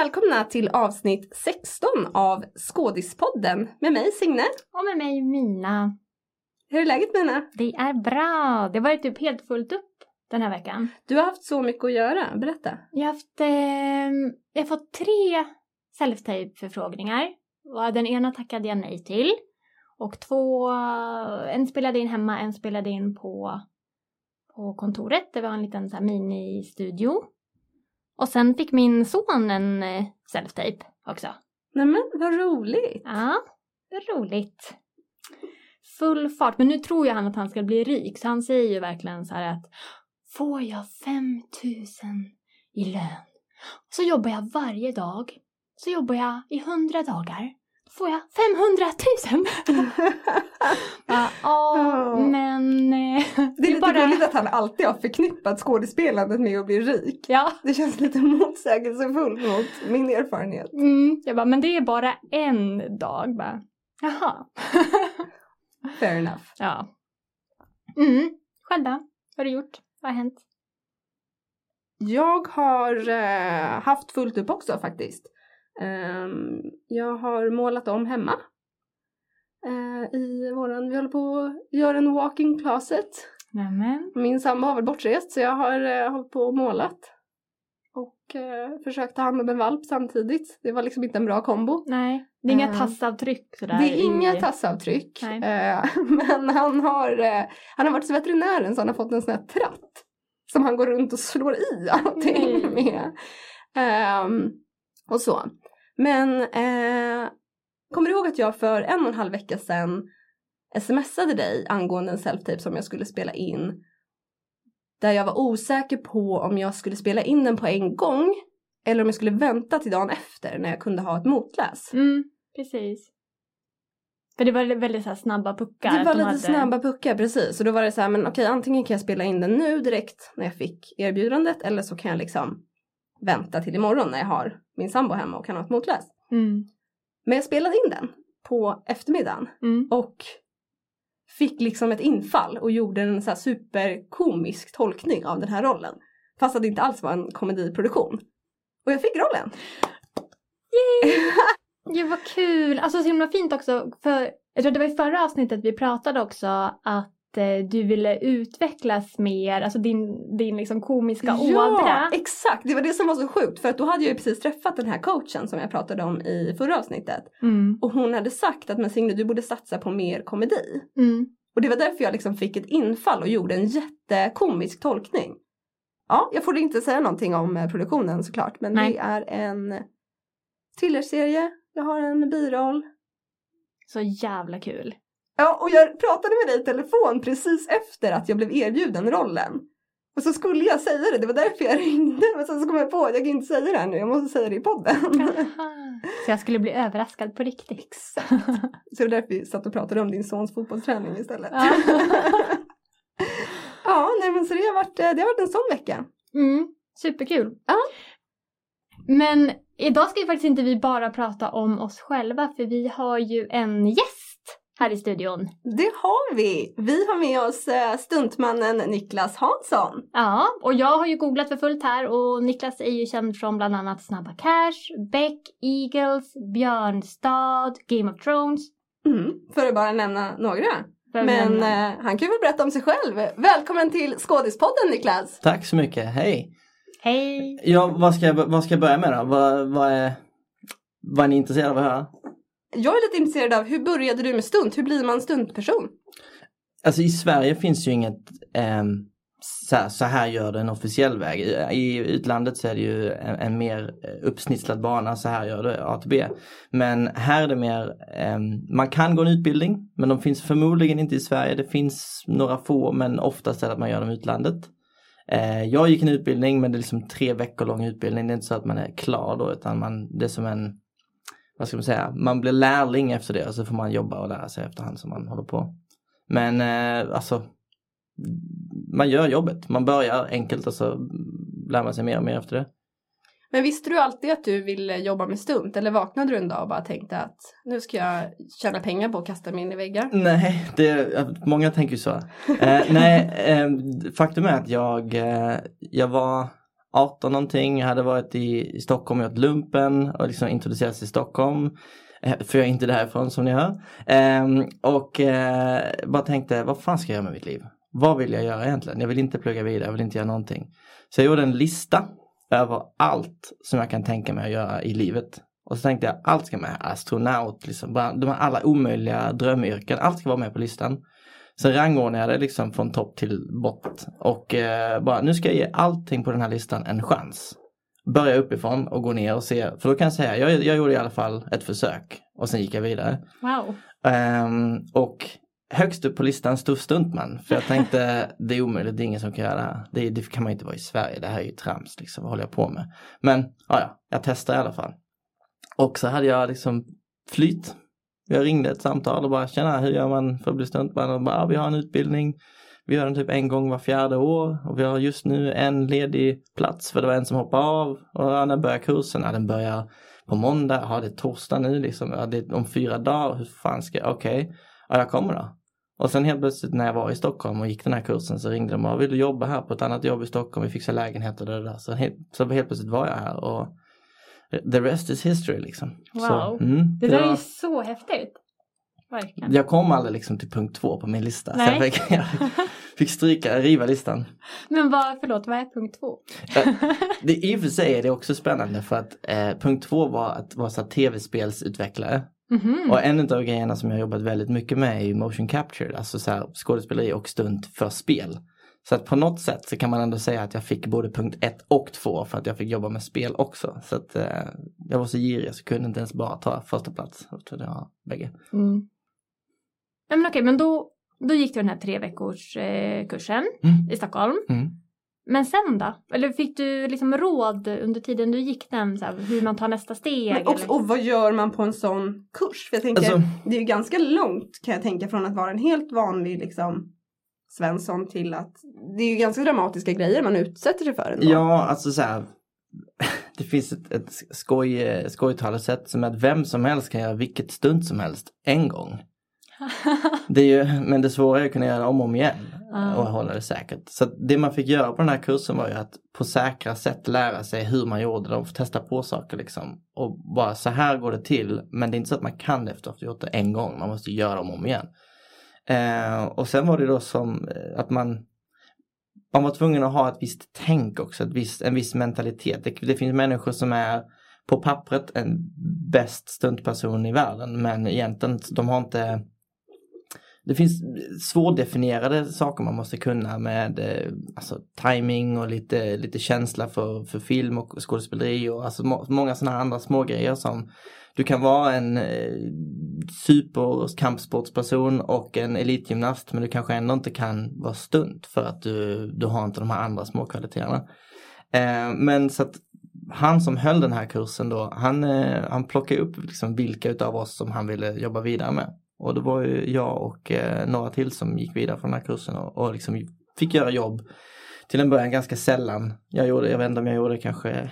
välkomna till avsnitt 16 av Skådispodden med mig Signe. Och med mig Mina. Hur är läget Mina? Det är bra. Det har varit typ helt fullt upp den här veckan. Du har haft så mycket att göra, berätta. Jag har haft, eh, jag har fått tre self-tape förfrågningar. Den ena tackade jag nej till. Och två, en spelade in hemma, en spelade in på, på kontoret. Det var en liten så här mini-studio. Och sen fick min son en eh, self-tape också. Nämen, vad roligt! Ja, roligt. Full fart. Men nu tror jag han att han ska bli rik. Så han säger ju verkligen så här att Får jag 5000 i lön så jobbar jag varje dag. Så jobbar jag i 100 dagar. Får jag 500 000! Ja, oh. men... Eh, det är lite bara... roligt att han alltid har förknippat skådespelandet med att bli rik. Ja. Det känns lite motsägelsefullt mot min erfarenhet. Mm, jag bara, men det är bara en dag. Bara, Jaha. Fair enough. Ja. Mm. Själv då? Vad har du gjort? Vad har hänt? Jag har eh, haft fullt upp också faktiskt. Um, jag har målat om hemma. Uh, I våran, vi håller på att göra en walking closet. Nämen. Min sambo har väl bortrest så jag har uh, hållit på och målat. Och uh, försökt ta hand om en valp samtidigt. Det var liksom inte en bra kombo. Nej, det är inga tassavtryck sådär. Det är i... inga tassavtryck. men han har, han har varit hos veterinären så han har fått en sån här tratt. Som han går runt och slår i allting Nej. med. Um, och så. Men eh, kommer du ihåg att jag för en och en halv vecka sedan smsade dig angående en self-tape som jag skulle spela in. Där jag var osäker på om jag skulle spela in den på en gång eller om jag skulle vänta till dagen efter när jag kunde ha ett motläs. Mm, precis. För det var väldigt så snabba puckar. Det var lite hade... snabba puckar, precis. Och då var det så här, men okej antingen kan jag spela in den nu direkt när jag fick erbjudandet eller så kan jag liksom vänta till imorgon när jag har min sambo hemma och kan ha ett motläs. Mm. Men jag spelade in den på eftermiddagen mm. och fick liksom ett infall och gjorde en så superkomisk tolkning av den här rollen. Fast att det inte alls var en komediproduktion. Och jag fick rollen! Yay! ja vad kul! Alltså så himla fint också för jag tror det var i förra avsnittet vi pratade också att du ville utvecklas mer, alltså din, din liksom komiska ja, ådra. Ja, exakt! Det var det som var så sjukt för att då hade jag ju precis träffat den här coachen som jag pratade om i förra avsnittet. Mm. Och hon hade sagt att men Signe du borde satsa på mer komedi. Mm. Och det var därför jag liksom fick ett infall och gjorde en jättekomisk tolkning. Ja, jag får inte säga någonting om eh, produktionen såklart men Nej. det är en thrillerserie, jag har en biroll. Så jävla kul. Ja, och jag pratade med dig i telefon precis efter att jag blev erbjuden rollen. Och så skulle jag säga det, det var därför jag ringde. Men sen så kom jag på att jag kan inte säga det här nu, jag måste säga det i podden. Så jag skulle bli överraskad på riktigt. Exakt. Så det var därför vi satt och pratade om din sons fotbollsträning istället. Ja, ja nej men så det har varit, det har varit en sån vecka. Mm, superkul. Ja. Men idag ska ju faktiskt inte vi bara prata om oss själva för vi har ju en gäst här i studion. Det har vi! Vi har med oss eh, stuntmannen Niklas Hansson. Ja, och jag har ju googlat för fullt här och Niklas är ju känd från bland annat Snabba Cash, Beck, Eagles, Björnstad, Game of Thrones. Mm, för att bara nämna några. Men eh, han kan ju väl berätta om sig själv. Välkommen till Skådispodden Niklas! Tack så mycket, hej! Hej! Ja, vad ska jag, vad ska jag börja med då? Vad, vad, är, vad är ni intresserade av att höra? Jag är lite intresserad av hur började du med stunt? Hur blir man stuntperson? Alltså i Sverige finns ju inget eh, så, här, så här gör du en officiell väg. I utlandet så är det ju en, en mer eh, uppsnitslad bana, så här gör du A till B. Men här är det mer, eh, man kan gå en utbildning men de finns förmodligen inte i Sverige. Det finns några få men oftast är det att man gör dem i utlandet. Eh, jag gick en utbildning men det är liksom tre veckor lång utbildning. Det är inte så att man är klar då utan man, det är som en vad ska man säga, man blir lärling efter det och så får man jobba och lära sig efterhand som man håller på. Men eh, alltså, man gör jobbet. Man börjar enkelt och så lär man sig mer och mer efter det. Men visste du alltid att du ville jobba med stunt eller vaknade du en dag och bara tänkte att nu ska jag tjäna pengar på att kasta mig in i väggar? Nej, det, många tänker ju så. eh, nej, eh, faktum är att jag, eh, jag var 18 någonting, jag hade varit i, i Stockholm och gjort lumpen och liksom introducerats i Stockholm. Eh, för jag är inte därifrån som ni hör. Eh, och eh, bara tänkte, vad fan ska jag göra med mitt liv? Vad vill jag göra egentligen? Jag vill inte plugga vidare, jag vill inte göra någonting. Så jag gjorde en lista över allt som jag kan tänka mig att göra i livet. Och så tänkte jag, allt ska med. Astronaut, liksom, de här alla omöjliga drömyrken, allt ska vara med på listan. Sen rangordnade jag det liksom från topp till bott. Och eh, bara, nu ska jag ge allting på den här listan en chans. Börja uppifrån och gå ner och se, för då kan jag säga, jag, jag gjorde i alla fall ett försök. Och sen gick jag vidare. Wow. Um, och högst upp på listan stod Stuntman. För jag tänkte det är omöjligt, det är ingen som kan göra det här. Det, det kan man inte vara i Sverige, det här är ju trams liksom, vad håller jag på med? Men ja, jag testar i alla fall. Och så hade jag liksom flyt. Jag ringde ett samtal och bara tjena hur gör man för att bli stuntman? Och bara, ah, vi har en utbildning. Vi gör den typ en gång var fjärde år och vi har just nu en ledig plats för det var en som hoppade av. Och ja, när börjar kursen? Ja, den börjar på måndag. Ja, det är torsdag nu liksom. Ja, det är om fyra dagar. Hur fan ska jag? Okej, okay. ja, jag kommer då. Och sen helt plötsligt när jag var i Stockholm och gick den här kursen så ringde de och vill du jobba här på ett annat jobb i Stockholm? Vi fixar lägenheter och det där. Så helt, så helt plötsligt var jag här och the rest is history liksom. Wow, så, mm, det, det där var... är så häftigt. Verkligen. Jag kom aldrig liksom till punkt två på min lista. Nej. Så jag fick, jag fick stryka, riva listan. Men vad, förlåt, vad är punkt två? det, I och för sig är det också spännande för att eh, punkt två var att vara tv-spelsutvecklare. Mm -hmm. Och en av grejerna som jag jobbat väldigt mycket med är motion capture, alltså så här, skådespeleri och stunt för spel. Så att på något sätt så kan man ändå säga att jag fick både punkt ett och två för att jag fick jobba med spel också. Så att eh, jag var så girig så kunde inte ens bara ta första plats. Jag jag bägge. Mm. men okej, men då, då gick du den här tre veckors eh, kursen mm. i Stockholm. Mm. Men sen då? Eller fick du liksom råd under tiden du gick den, så här, hur man tar nästa steg? Men, och, och, vad gör man på en sån kurs? För jag tänker, alltså, det är ju ganska långt kan jag tänka från att vara en helt vanlig liksom Svensson till att det är ju ganska dramatiska grejer man utsätter sig för ändå. Ja, alltså så här, det finns ett, ett skoj, skojtalesätt som är att vem som helst kan göra vilket stunt som helst en gång. det är ju, men det svåra är att kunna göra om och om igen och hålla det säkert. Så det man fick göra på den här kursen var ju att på säkra sätt lära sig hur man gjorde det och testa på saker liksom. Och bara så här går det till men det är inte så att man kan det efter att ha gjort det en gång, man måste göra om och om igen. Eh, och sen var det då som eh, att man man var tvungen att ha ett visst tänk också, ett visst, en viss mentalitet. Det, det finns människor som är på pappret en bäst stuntperson i världen men egentligen de har inte det finns svårdefinierade saker man måste kunna med eh, alltså, timing och lite, lite känsla för, för film och skådespeleri och alltså må, många sådana andra små grejer som du kan vara en eh, superkampsportsperson och en elitgymnast men du kanske ändå inte kan vara stunt för att du, du har inte de här andra små kvaliteterna. Eh, men så att han som höll den här kursen då, han, eh, han plockade upp liksom vilka utav oss som han ville jobba vidare med. Och det var ju jag och eh, några till som gick vidare från den här kursen och, och liksom fick göra jobb. Till en början ganska sällan. Jag gjorde, jag vet inte om jag gjorde kanske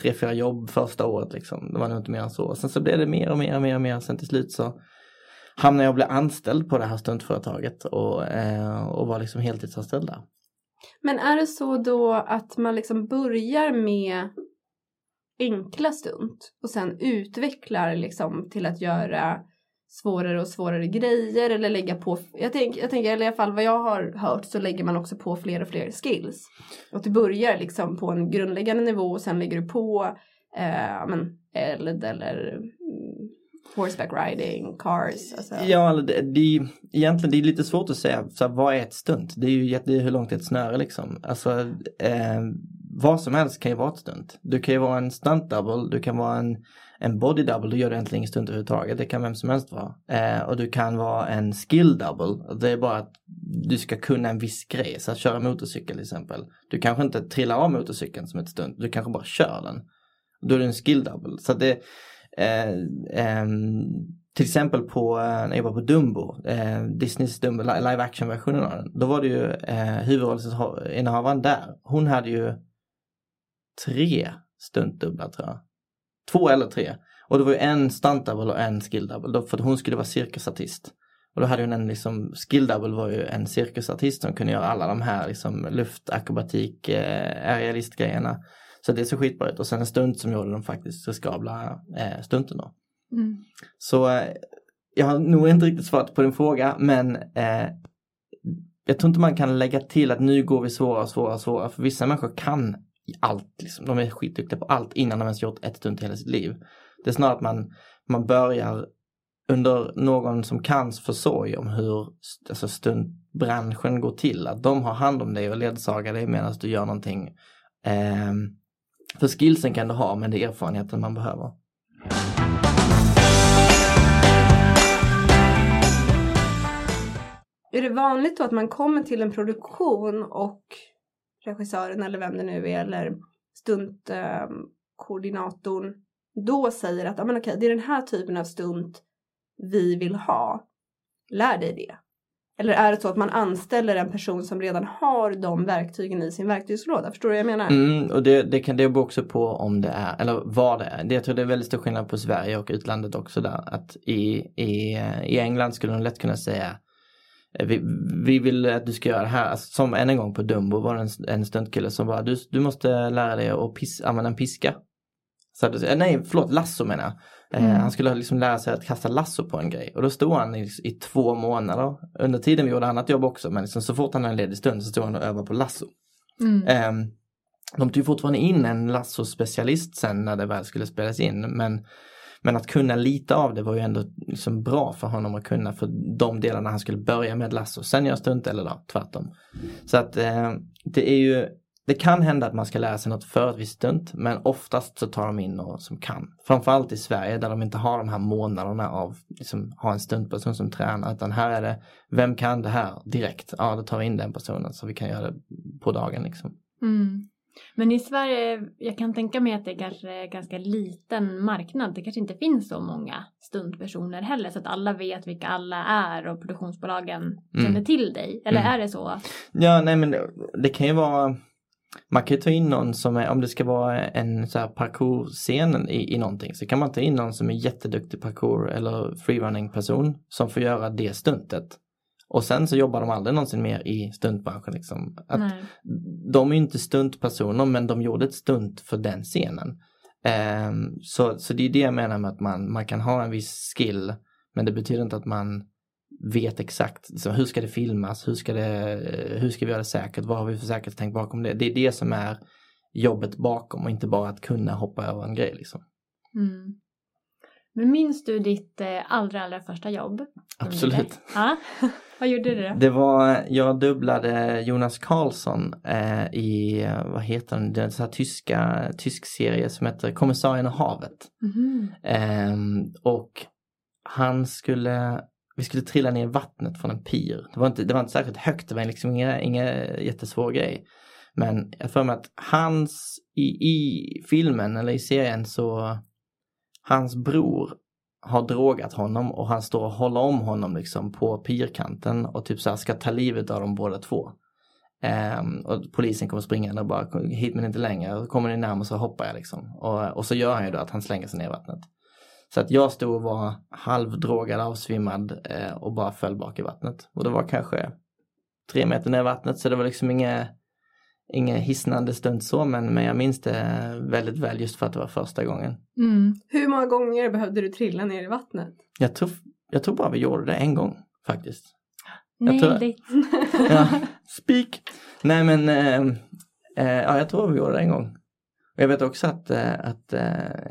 tre, fyra jobb första året liksom. Det var nog inte mer än så. Sen så blev det mer och mer och mer och mer. Sen till slut så hamnade jag och blev anställd på det här stuntföretaget och, eh, och var liksom heltidsanställd där. Men är det så då att man liksom börjar med enkla stunt och sen utvecklar liksom till att göra svårare och svårare grejer eller lägga på, jag, tänk, jag tänker eller i alla fall vad jag har hört så lägger man också på fler och fler skills. Och du börjar liksom på en grundläggande nivå och sen lägger du på eh, men, eld eller mm, horseback riding, cars. Alltså. Ja, det, det, egentligen det är lite svårt att säga så här, vad är ett stunt? Det är ju det är hur långt är ett snöre liksom. Alltså, eh, vad som helst kan ju vara ett stunt. Du kan ju vara en stunt double, du kan vara en en body double, då gör du egentligen ingen stunt överhuvudtaget. Det kan vem som helst vara. Eh, och du kan vara en skill double. Det är bara att du ska kunna en viss grej. Så att köra motorcykel till exempel. Du kanske inte trillar av motorcykeln som ett stunt. Du kanske bara kör den. Då är du en skill double. Så det eh, eh, till exempel på, eh, när jag var på Dumbo, eh, Disneys Dumbo, live action versionen av den. Då var det ju eh, huvudrollsinnehavaren där. Hon hade ju tre stuntdubblar tror jag. Två eller tre. Och det var ju en stunt double och en skill double. För att hon skulle vara cirkusartist. Och då hade hon en liksom, skill double var ju en cirkusartist som kunde göra alla de här liksom luftakrobatik, eh, aerialistgrejerna. Så det såg skitbra ut och sen en stunt som gjorde de faktiskt riskabla eh, stunten då. Mm. Så eh, jag har nog inte riktigt svarat på din fråga men eh, jag tror inte man kan lägga till att nu går vi svårare, svårare, svårare. För vissa människor kan i allt. Liksom. De är skitduktiga på allt innan de ens gjort ett stunt i hela sitt liv. Det är snarare att man, man börjar under någon som kans försorg om hur alltså stuntbranschen går till. Att de har hand om dig och ledsagar dig medan du gör någonting. Eh, för skillsen kan du ha men det är erfarenheten man behöver. Är det vanligt då att man kommer till en produktion och regissören eller vem det nu är eller stuntkoordinatorn eh, då säger att ah, men okej, det är den här typen av stunt vi vill ha. Lär dig det. Eller är det så att man anställer en person som redan har de verktygen i sin verktygslåda? Förstår du vad jag menar? Mm, och det, det kan det beror också på om det är, eller vad det är. Det, jag tror det är väldigt stor skillnad på Sverige och utlandet också där. Att i, i, i England skulle de lätt kunna säga vi, vi vill att du ska göra det här. Alltså, som än en gång på Dumbo var det en, en stuntkille som bara, du, du måste lära dig att pis, använda en piska. Så att, eh, nej, förlåt, lasso menar jag. Eh, mm. han skulle liksom lära sig att kasta lasso på en grej. Och då stod han i, i två månader. Under tiden vi gjorde annat jobb också, men liksom, så fort han hade en ledig stund så stod han och övade på lasso. Mm. Um, de tog fortfarande in en lasso-specialist sen när det väl skulle spelas in, men men att kunna lite av det var ju ändå liksom bra för honom att kunna för de delarna han skulle börja med Lasso. Sen göra stunt eller då, tvärtom. Så att eh, det är ju det kan hända att man ska lära sig något för ett visst stunt men oftast så tar de in någon som kan. Framförallt i Sverige där de inte har de här månaderna av liksom, ha en stuntperson som tränar utan här är det vem kan det här direkt? Ja då tar vi in den personen så vi kan göra det på dagen liksom. Mm. Men i Sverige, jag kan tänka mig att det är kanske ganska liten marknad. Det kanske inte finns så många stuntpersoner heller så att alla vet vilka alla är och produktionsbolagen mm. känner till dig. Eller mm. är det så? Ja, nej men det, det kan ju vara man kan ju ta in någon som är, om det ska vara en så här parkour-scen i, i någonting så kan man ta in någon som är jätteduktig parkour eller freerunning person som får göra det stuntet. Och sen så jobbar de aldrig någonsin mer i stuntbranschen. Liksom. Att de är inte stuntpersoner men de gjorde ett stunt för den scenen. Um, så, så det är det jag menar med att man, man kan ha en viss skill men det betyder inte att man vet exakt liksom, hur ska det filmas, hur ska, det, hur ska vi göra det säkert, vad har vi för säkerhetstänk bakom det. Det är det som är jobbet bakom och inte bara att kunna hoppa över en grej. Liksom. Mm. Men minns du ditt eh, allra, allra första jobb? Absolut. Ja. Vad gjorde du då? Det var, jag dubblade Jonas Karlsson eh, i, vad heter den, det är en sån här tyska, tysk serie som heter Kommissarien och havet. Mm. Eh, och han skulle, vi skulle trilla ner vattnet från en pir. Det var inte, det var inte särskilt högt, det var liksom inga, inga jättesvår grej. Men jag för mig att hans, i, i filmen eller i serien så hans bror har drogat honom och han står och håller om honom liksom på pirkanten och typ så här ska ta livet av dem båda två. Um, och polisen kommer springande och bara hit men inte längre. Och kommer ni närmare så hoppar jag liksom. Och, och så gör han ju då att han slänger sig ner i vattnet. Så att jag stod och var halvdrogad, avsvimmad eh, och bara föll bak i vattnet. Och det var kanske tre meter ner i vattnet så det var liksom inget ingen hisnande stund så men, men jag minns det väldigt väl just för att det var första gången. Mm. Hur många gånger behövde du trilla ner i vattnet? Jag tror, jag tror bara vi gjorde det en gång faktiskt. Nej, ja, speak! Nej men äh, äh, ja, jag tror vi gjorde det en gång. Och jag vet också att, äh, att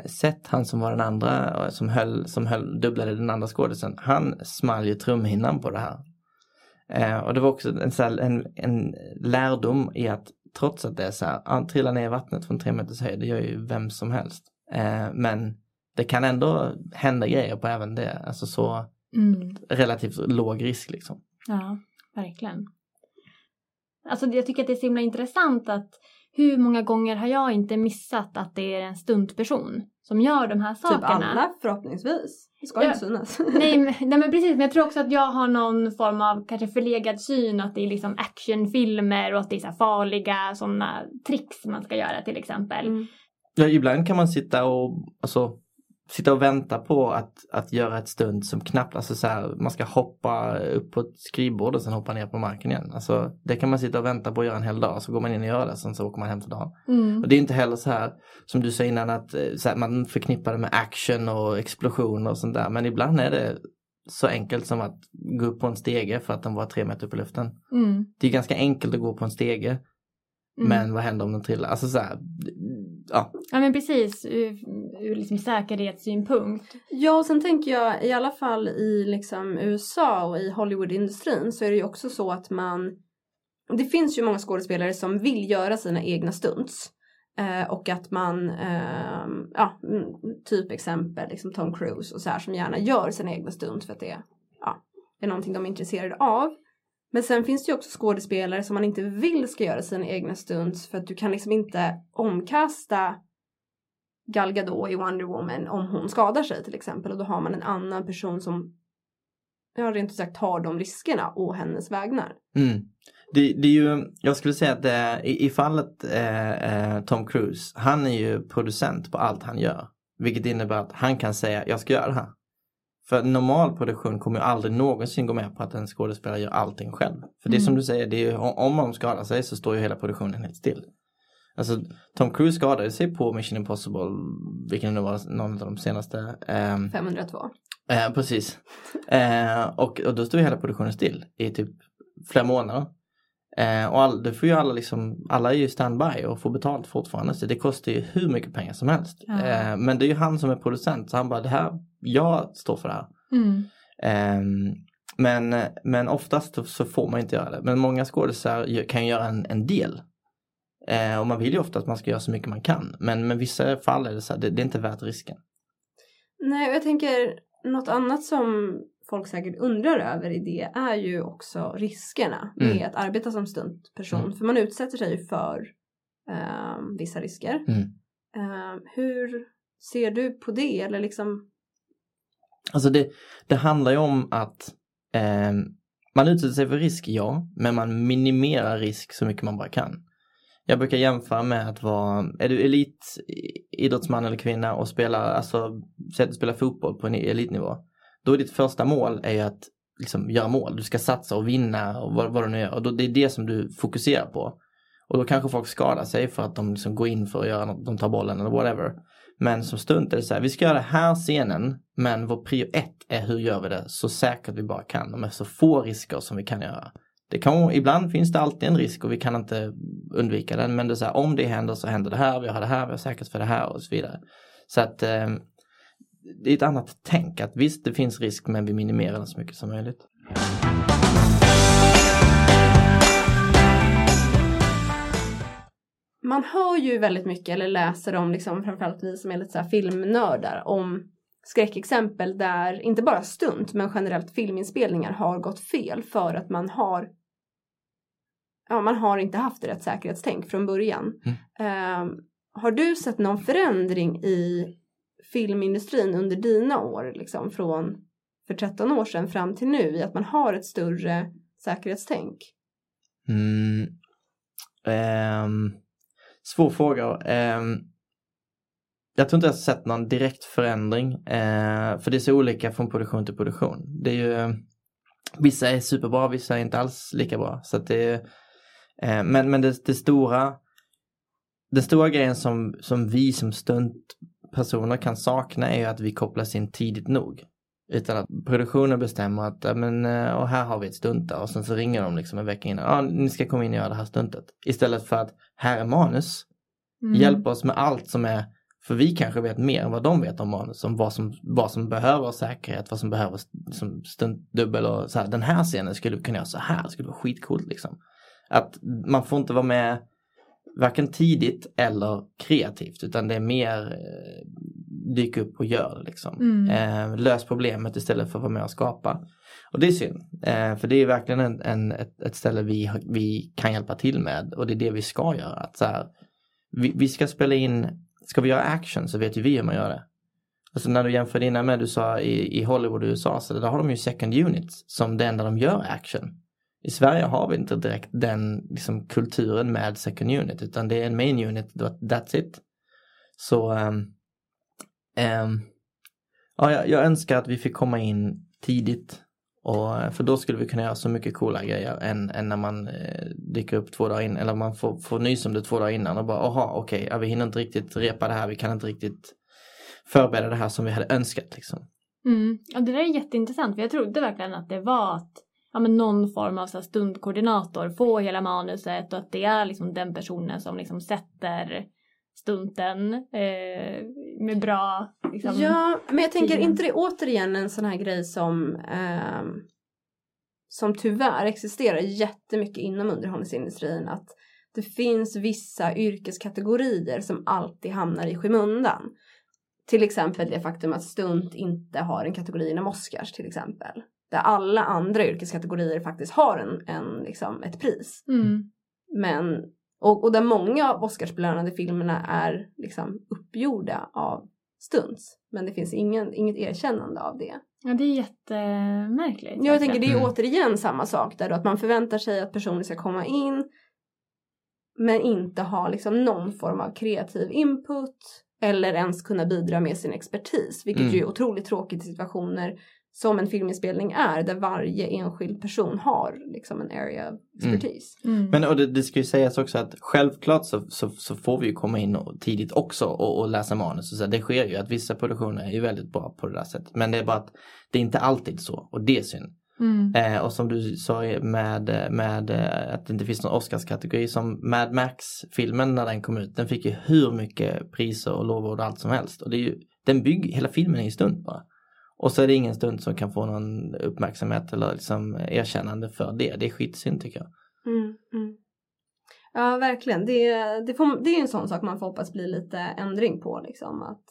Seth, han som var den andra som höll, som höll, dubblade den andra skådisen, han small ju trumhinnan på det här. och det var också en, en, en lärdom i att trots att det är så här, ah, trilla ner i vattnet från tre meters höjd, det gör ju vem som helst. Eh, men det kan ändå hända grejer på även det, alltså så mm. relativt låg risk liksom. Ja, verkligen. Alltså jag tycker att det är så himla intressant att hur många gånger har jag inte missat att det är en stuntperson som gör de här sakerna? Typ alla förhoppningsvis. Det ska ja. inte synas. nej, men, nej men precis, men jag tror också att jag har någon form av kanske förlegad syn att det är liksom actionfilmer och att det är så farliga sådana tricks man ska göra till exempel. Mm. Ja, ibland kan man sitta och alltså sitta och vänta på att, att göra ett stund som knappt, alltså så här, man ska hoppa upp på ett skrivbord och sen hoppa ner på marken igen. Alltså det kan man sitta och vänta på att göra en hel dag, så går man in och gör det, sen så åker man hem för dagen. Mm. Och det är inte heller så här, som du sa innan, att eh, här, man förknippar det med action och explosioner och sånt där, men ibland är det så enkelt som att gå upp på en stege för att den var tre meter upp i luften. Mm. Det är ganska enkelt att gå på en stege Mm. Men vad händer om den trillar? Alltså så här, ja. Ja men precis, ur, ur liksom säkerhetssynpunkt. Ja och sen tänker jag i alla fall i liksom USA och i Hollywoodindustrin så är det ju också så att man Det finns ju många skådespelare som vill göra sina egna stunts. Eh, och att man, eh, ja, mm, typ exempel liksom Tom Cruise och så här som gärna gör sina egna stunts för att det ja, är någonting de är intresserade av. Men sen finns det ju också skådespelare som man inte vill ska göra sina egna stunts för att du kan liksom inte omkasta Gal Gadot i Wonder Woman om hon skadar sig till exempel och då har man en annan person som ja, rent ut sagt tar de riskerna å hennes vägnar. Mm. Det, det, är ju, jag skulle säga att det, i, i fallet eh, eh, Tom Cruise, han är ju producent på allt han gör. Vilket innebär att han kan säga, jag ska göra det här. För normal produktion kommer ju aldrig någonsin gå med på att en skådespelare gör allting själv. För det är som mm. du säger, det är ju, om de skadar sig så står ju hela produktionen helt still. Alltså Tom Cruise skadade sig på Mission Impossible, vilken nu var någon av de senaste. Eh, 502. Eh, precis. Eh, och, och då stod hela produktionen still i typ flera månader. Eh, och all, det får ju alla liksom, alla är ju standby och får betalt fortfarande så det kostar ju hur mycket pengar som helst. Mm. men det är ju han som är producent så han bara det här, jag står för det här. Mm. Eh, men, men oftast så får man inte göra det. Men många skådisar kan göra en, en del. Eh, och man vill ju ofta att man ska göra så mycket man kan. Men med vissa fall är det så här, det, det är inte värt risken. Nej, jag tänker något annat som folk säkert undrar över i det är ju också riskerna mm. med att arbeta som stuntperson. Mm. För man utsätter sig ju för eh, vissa risker. Mm. Eh, hur ser du på det? Eller liksom... Alltså det, det handlar ju om att eh, man utsätter sig för risk, ja, men man minimerar risk så mycket man bara kan. Jag brukar jämföra med att vara, är du elitidrottsman eller kvinna och spelar, alltså, säg att du spelar fotboll på en elitnivå då är ditt första mål är att liksom göra mål. Du ska satsa och vinna och vad, vad du nu gör. Och då, det är det som du fokuserar på. Och då kanske folk skadar sig för att de liksom går in för att göra något, de tar bollen eller whatever. Men som stunt är det så här, vi ska göra den här scenen men vår prio ett är hur gör vi det så säkert vi bara kan och med så få risker som vi kan göra. Det kan, ibland finns det alltid en risk och vi kan inte undvika den men det är så här, om det händer så händer det här, vi har det här, vi har säkerhet för det här och så vidare. Så att eh, det är ett annat tänk att visst det finns risk men vi minimerar den så mycket som möjligt. Man hör ju väldigt mycket eller läser om, liksom, framförallt vi som är lite så filmnördar, om skräckexempel där inte bara stunt men generellt filminspelningar har gått fel för att man har ja, man har inte haft rätt säkerhetstänk från början. Mm. Uh, har du sett någon förändring i filmindustrin under dina år, liksom från för 13 år sedan fram till nu, i att man har ett större säkerhetstänk? Mm. Um, svår fråga. Um, jag tror inte jag har sett någon direkt förändring, uh, för det är så olika från produktion till produktion. Det är ju, vissa är superbra, vissa är inte alls lika bra. Så det, uh, men men det, det stora den stora grejen som, som vi som stunt personer kan sakna är ju att vi kopplas in tidigt nog. Utan att produktionen bestämmer att, men, eh, och här har vi ett stunt och sen så ringer de liksom en vecka innan, ja ni ska komma in och göra det här stuntet. Istället för att, här är manus, mm. hjälp oss med allt som är, för vi kanske vet mer än vad de vet om manus, om vad som, vad som behöver säkerhet, vad som behöver som stuntdubbel och så här, den här scenen skulle vi kunna göra så här, det skulle vara skitcoolt liksom. Att man får inte vara med varken tidigt eller kreativt utan det är mer eh, dyka upp och gör liksom. Mm. Eh, lös problemet istället för att vara med och skapa. Och det är synd, eh, för det är verkligen en, en, ett, ett, ställe vi, vi kan hjälpa till med och det är det vi ska göra. Att så här, vi, vi, ska spela in, ska vi göra action så vet ju vi hur man gör det. Alltså när du jämför innan med du sa i, i Hollywood och USA så där har de ju second units som det enda de gör action. I Sverige har vi inte direkt den liksom, kulturen med second unit utan det är en main unit, that's it. Så um, um, ja, jag, jag önskar att vi fick komma in tidigt. Och, för då skulle vi kunna göra så mycket coola grejer än, än när man eh, dyker upp två dagar innan. Eller man får, får nys om det två dagar innan och bara aha okej, okay, ja, vi hinner inte riktigt repa det här, vi kan inte riktigt förbereda det här som vi hade önskat. Liksom. Mm. Ja, det där är jätteintressant för jag trodde verkligen att det var att ja, men någon form av så stundkoordinator får hela manuset och att det är liksom den personen som liksom sätter stunten eh, med bra liksom, Ja, men jag tänker tiden. inte det återigen en sån här grej som eh, som tyvärr existerar jättemycket inom underhållningsindustrin att det finns vissa yrkeskategorier som alltid hamnar i skymundan. Till exempel det faktum att stunt inte har en kategori inom Oscars till exempel. Där alla andra yrkeskategorier faktiskt har en, en, liksom, ett pris. Mm. Men, och, och där många av Oscarsbelönade filmerna är liksom uppgjorda av stunts. Men det finns ingen, inget erkännande av det. Ja det är jättemärkligt. Jag tänker det är mm. återigen samma sak där då att man förväntar sig att personer ska komma in men inte ha liksom någon form av kreativ input eller ens kunna bidra med sin expertis. Vilket mm. ju är otroligt tråkigt i situationer som en filminspelning är där varje enskild person har liksom en area of expertise. Mm. Mm. Men och det, det, ska ju sägas också att självklart så, så, så får vi ju komma in och, tidigt också och, och, läsa manus. Och så. Det sker ju att vissa produktioner är ju väldigt bra på det där sättet. Men det är bara att det är inte alltid så och det är synd. Mm. Eh, och som du sa med, med eh, att det inte finns någon Oscarskategori som Mad Max-filmen när den kom ut. Den fick ju hur mycket priser och lovord och allt som helst. Och det är ju, den bygger, hela filmen är ju stund bara. Och så är det ingen stund som kan få någon uppmärksamhet eller liksom erkännande för det. Det är skitsynd tycker jag. Mm, mm. Ja verkligen. Det, det, får, det är en sån sak man får hoppas blir lite ändring på liksom. Att,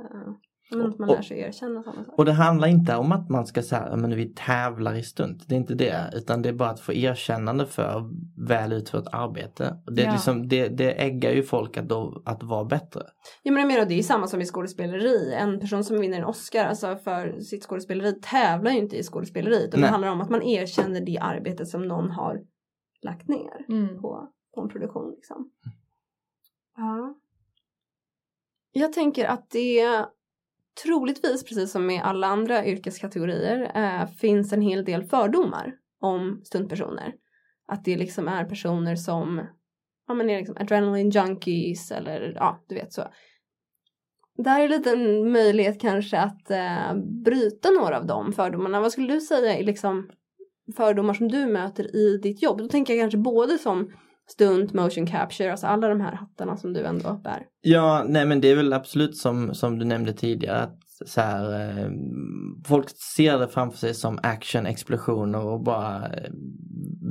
uh, men att man lär sig erkänna sådana saker. Och det handlar inte om att man ska säga men vi tävlar i stunt. Det är inte det. Utan det är bara att få erkännande för väl utfört arbete. Det, ja. liksom, det, det äggar ju folk att, då, att vara bättre. Ja men jag menar det är ju samma som i skådespeleri. En person som vinner en Oscar alltså för sitt skådespeleri tävlar ju inte i skådespeleri. Utan det handlar om att man erkänner det arbetet som någon har lagt ner mm. på, på en produktion. Liksom. Ja. Jag tänker att det troligtvis, precis som med alla andra yrkeskategorier, eh, finns en hel del fördomar om stuntpersoner. Att det liksom är personer som ja, men är liksom adrenaline junkies eller ja, du vet så. Det här är lite en möjlighet kanske att eh, bryta några av de fördomarna. Vad skulle du säga är liksom fördomar som du möter i ditt jobb? Då tänker jag kanske både som stunt, motion capture, alltså alla de här hattarna som du ändå bär. Ja, nej men det är väl absolut som, som du nämnde tidigare att så här, eh, folk ser det framför sig som action, explosioner och bara eh,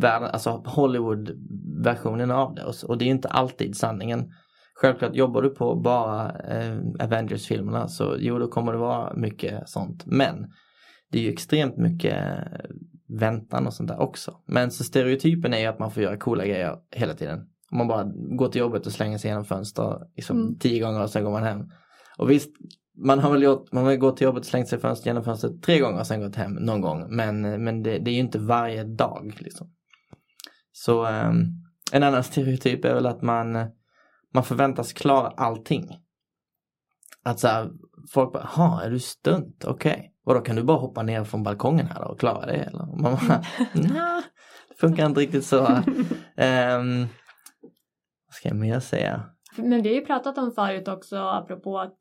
världen, alltså Hollywood-versionen av det och, och det är inte alltid sanningen. Självklart jobbar du på bara eh, Avengers-filmerna så jo då kommer det vara mycket sånt men det är ju extremt mycket väntan och sånt där också. Men så stereotypen är ju att man får göra coola grejer hela tiden. Om man bara går till jobbet och slänger sig genom fönster liksom, mm. tio gånger och sen går man hem. Och visst, man har väl gjort, man har gått till jobbet och slängt sig fönster, genom fönstret tre gånger och sen gått hem någon gång. Men, men det, det är ju inte varje dag liksom. Så um, en annan stereotyp är väl att man, man förväntas klara allting. Att så här, folk bara, ha är du stunt? Okej. Okay. Och då kan du bara hoppa ner från balkongen här och klara det? Eller? man bara, nah, det funkar inte riktigt så. um, vad ska jag mer säga? Men vi har ju pratat om förut också apropå att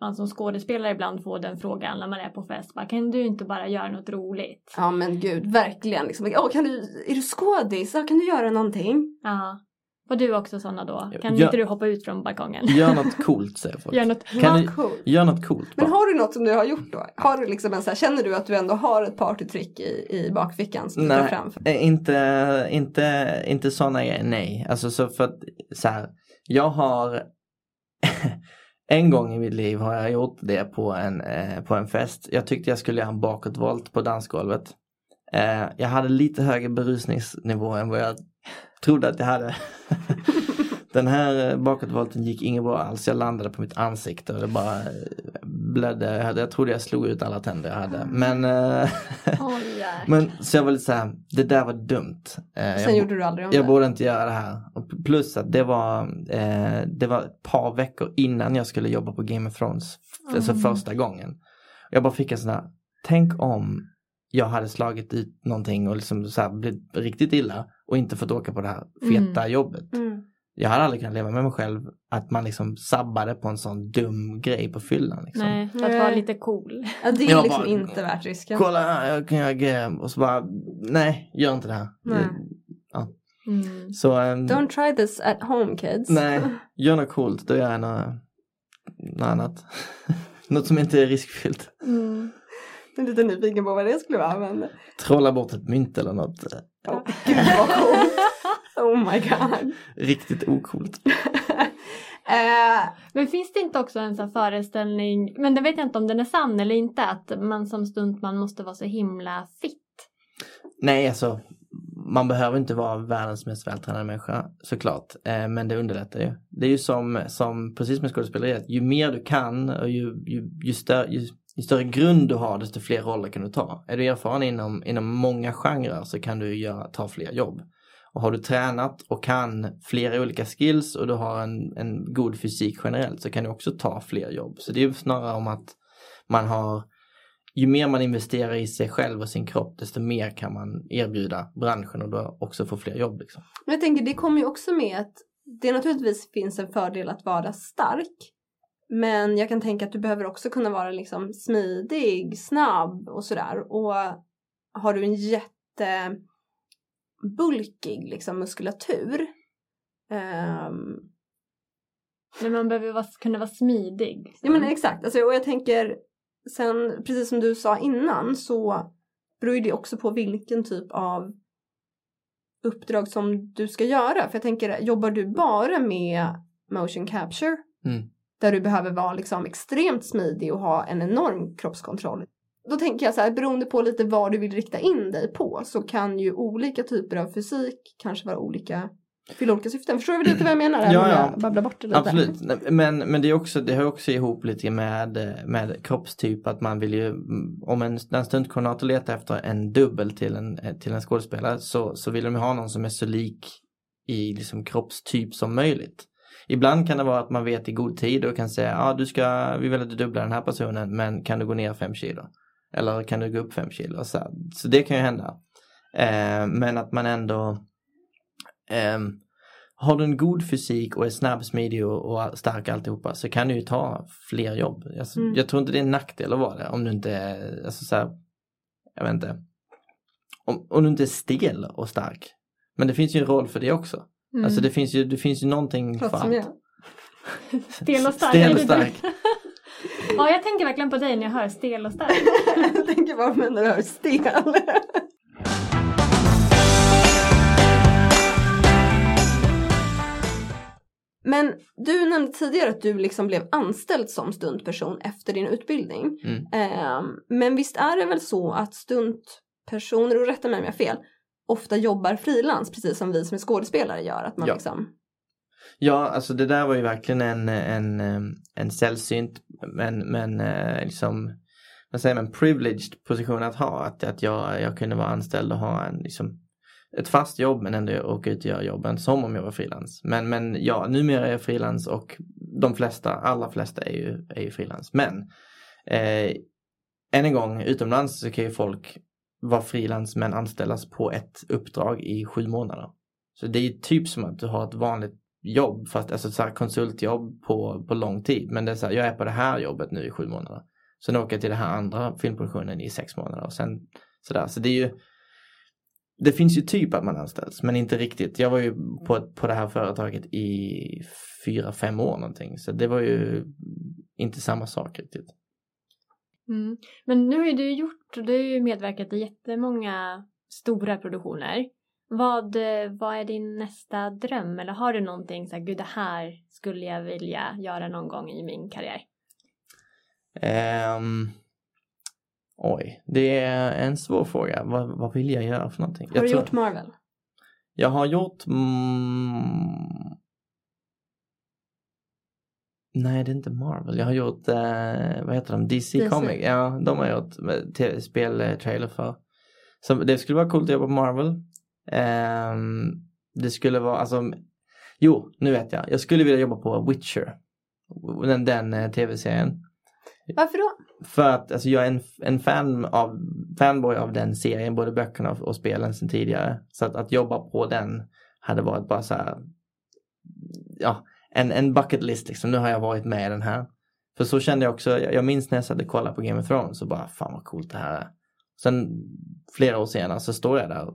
man som skådespelare ibland får den frågan när man är på fest. Bara, kan du inte bara göra något roligt? Ja men gud, verkligen. Liksom. Oh, kan du, är du skådis? Kan du göra någonting? Ja. Var du också sådana då? Kan gör, inte du hoppa ut från balkongen? Gör något coolt säger folk. Gör något, kan du, coolt. Gör något coolt. Men har du något som du har gjort då? Har du liksom en så här, känner du att du ändå har ett partytrick i, i bakfickan som nej, du tar fram? Nej, inte, inte, inte sådana grejer, nej. Alltså så för att så här, jag har en gång i mitt liv har jag gjort det på en, eh, på en fest. Jag tyckte jag skulle göra en bakåtvolt på dansgolvet. Eh, jag hade lite högre berusningsnivå än vad jag trodde att jag hade. Den här eh, bakåtvolten gick inget bra alls. Jag landade på mitt ansikte och det bara eh, blödde. Jag trodde jag slog ut alla tänder jag hade. Men, oh, men så jag var lite såhär, det där var dumt. Sen jag, gjorde du aldrig om Jag det. borde inte göra det här. Plus att det var, eh, det var ett par veckor innan jag skulle jobba på Game of Thrones. Mm. Alltså första gången. Jag bara fick en sån här, tänk om jag hade slagit ut någonting och liksom så här blivit riktigt illa och inte fått åka på det här feta Mm. jobbet. Mm. Jag hade aldrig kunnat leva med mig själv att man liksom sabbade på en sån dum grej på fyllan. Liksom. Nej, att Nej. vara lite cool. Ja, det är Jag liksom bara- inte värt risken. Kolla här, jag kan göra och så bara, nej, gör inte det här. Nej. Mm. Så, ehm, Don't try this at home kids. nej, gör något coolt, då gör jag något, något annat. något som inte är riskfyllt. Mm. Jag är lite nyfiken på vad det skulle vara men Trolla bort ett mynt eller något oh, gud vad coolt. Oh my god. riktigt ocoolt. Eh, Men finns det inte också en sån föreställning, men det vet jag inte om den är sann eller inte, att man som stuntman måste vara så himla fit? Nej, alltså man behöver inte vara världens mest vältränade människa såklart. Eh, men det underlättar ju. Det är ju som, som precis med skådespeleri, att ju mer du kan och ju, ju, ju, större, ju, ju större grund du har desto fler roller kan du ta. Är du erfaren inom, inom många genrer så kan du göra, ta fler jobb. Och har du tränat och kan flera olika skills och du har en, en god fysik generellt så kan du också ta fler jobb. Så det är ju snarare om att man har ju mer man investerar i sig själv och sin kropp desto mer kan man erbjuda branschen och då också få fler jobb. Liksom. men jag tänker det kommer ju också med att det naturligtvis finns en fördel att vara stark. Men jag kan tänka att du behöver också kunna vara liksom smidig, snabb och sådär. Och har du en jättebulkig liksom muskulatur. ehm, Men man behöver vara, kunna vara smidig. Ja men exakt, alltså, och jag tänker sen precis som du sa innan så beror det också på vilken typ av uppdrag som du ska göra. För jag tänker, jobbar du bara med motion capture Mm. Där du behöver vara liksom extremt smidig och ha en enorm kroppskontroll. Då tänker jag så här, beroende på lite vad du vill rikta in dig på så kan ju olika typer av fysik kanske vara olika, fylla olika syften. Förstår du lite vad jag menar? Ja, ja. jag babblar bort det lite. Absolut, men, men det, är också, det hör också ihop lite med, med kroppstyp att man vill ju, om en, en stuntkoordinator letar efter en dubbel till en, till en skådespelare så, så vill de ha någon som är så lik i liksom kroppstyp som möjligt. Ibland kan det vara att man vet i god tid och kan säga, ja du ska, vi vill att du dubblar den här personen men kan du gå ner fem kilo? Eller kan du gå upp fem kilo? Så, så det kan ju hända. Eh, men att man ändå ehm, har du en god fysik och är snabb, smidig och, och stark alltihopa så kan du ju ta fler jobb. Alltså, Mm. Jag tror inte det är en nackdel att vara det om du inte alltså så här, jag vet inte, om, om du inte är stel och stark. Men det finns ju en roll för det också. Mm. Alltså det finns ju, det finns ju någonting Låter för allt. jag. Stel och stark. Stel och stark. ja, jag tänker verkligen på dig när jag hör stel och stark. jag tänker bara på när du hör stel. Men du nämnde tidigare att du liksom blev anställd som stuntperson efter din utbildning. Mm. Ehm, men visst är det väl så att stuntpersoner, och rätta mig om jag har fel, ofta jobbar frilans precis som vi som är skådespelare gör. Att man Ja. liksom, Ja, alltså det där var ju verkligen en, en, en sällsynt men, men eh, liksom vad säger man, privileged position att ha. Att, att jag, jag kunde vara anställd och ha en, liksom, ett fast jobb men ändå åka ut och göra jobben som om jag var frilans. Men, men ja, numera är jag frilans och de flesta, allra flesta är ju, är ju frilans. Men eh, än en gång, utomlands så kan ju folk vara frilans men anställas på ett uppdrag i sju månader. Så det är typ som att du har ett vanligt jobb, fast alltså så här konsultjobb på, på lång tid. Men det är så här, jag är på det här jobbet nu i sju månader. Sen åker jag till den här andra filmproduktionen i sex månader och sen sådär. Så det är ju det finns ju typ att man anställs men inte riktigt. Jag var ju på, på det här företaget i fyra, fem år någonting. Så det var ju inte samma sak riktigt. Mm. Men nu har ju du gjort, du har ju medverkat i jättemånga stora produktioner. Vad, vad är din nästa dröm? Eller har du någonting så här, gud det här skulle jag vilja göra någon gång i min karriär? Ehm, oj, det är en svår fråga. Vad, vad vill jag göra för någonting? har jag du tror- gjort Marvel? Jag har gjort... Mm, nej, det är inte Marvel. Jag har gjort, eh, vad heter de, DC, DC. Comic. Ja, de har jag gjort eh, speltrailer för. Så det skulle vara coolt att jobba på Marvel. Ehm, det skulle vara, alltså, jo, nu vet jag. Jag skulle vilja jobba på Witcher. Den, den eh, tv-serien. Varför då? för att alltså, jag är en, en fan av, fanboy av den serien, både böckerna och, och spelen sedan tidigare. Så att, att jobba på den hade varit bara så här, ja, en, en bucket list liksom. Nu har jag varit med i den här. För så kände jag också, jag, jag minns när jag satt och kollade på Game of Thrones och bara fan vad coolt det här är. Sen flera år senare så står jag där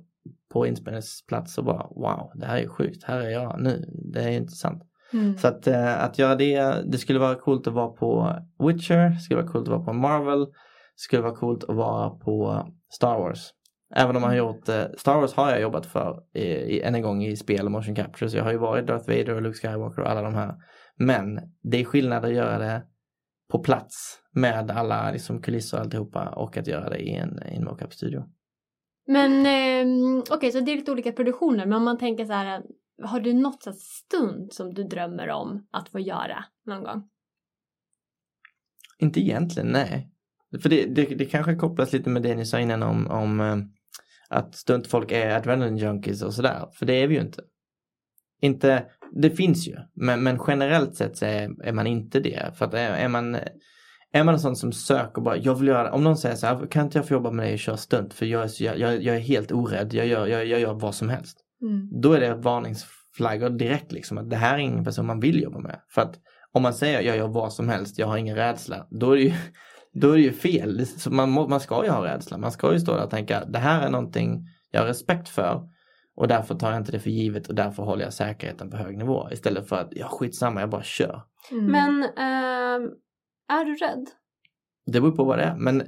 på inspelningsplats och bara wow, det här är sjukt, här är jag nu, det är intressant. Mm. Så att, äh, att göra det, det skulle vara coolt att vara på Witcher, det skulle vara coolt att vara på Marvel, det skulle vara coolt att vara på Star Wars. Även om man har gjort, eh, Star Wars har jag jobbat för i, i, än en gång i spel och motion capture. Så jag har ju varit Darth Vader och Luke Skywalker och alla de här. Men det är skillnad att göra det på plats med alla liksom, kulisser och alltihopa och att göra det i en, i en mockup-studio. Men eh, okej, okay, så det är lite olika produktioner. Men om man tänker så här, har du något så stund som du drömmer om att få göra någon gång? Inte egentligen, nej. För det, det, det kanske kopplas lite med det ni sa innan om, om eh, att stuntfolk är adrenaline junkies och sådär. För det är vi ju inte. Inte, det finns ju, men, men generellt sett så är, är, man inte det. För att är, är, man är man en sån som söker bara, jag vill göra, om någon säger så här, kan inte jag få jobba med dig och köra stunt för jag är, så, jag, jag är helt orädd, jag gör, jag, jag gör vad som helst. Mm. Då är det varningsflaggor direkt liksom, att det här är ingen person man vill jobba med. För att om man säger jag gör vad som helst, jag har ingen rädsla, då är det ju, då är det ju fel. Så man, man ska ju ha rädsla. Man ska ju stå där och tänka det här är någonting jag har respekt för och därför tar jag inte det för givet och därför håller jag säkerheten på hög nivå istället för att ja skitsamma jag bara kör. Mm. Men äh, är du rädd? Det beror på vad det är men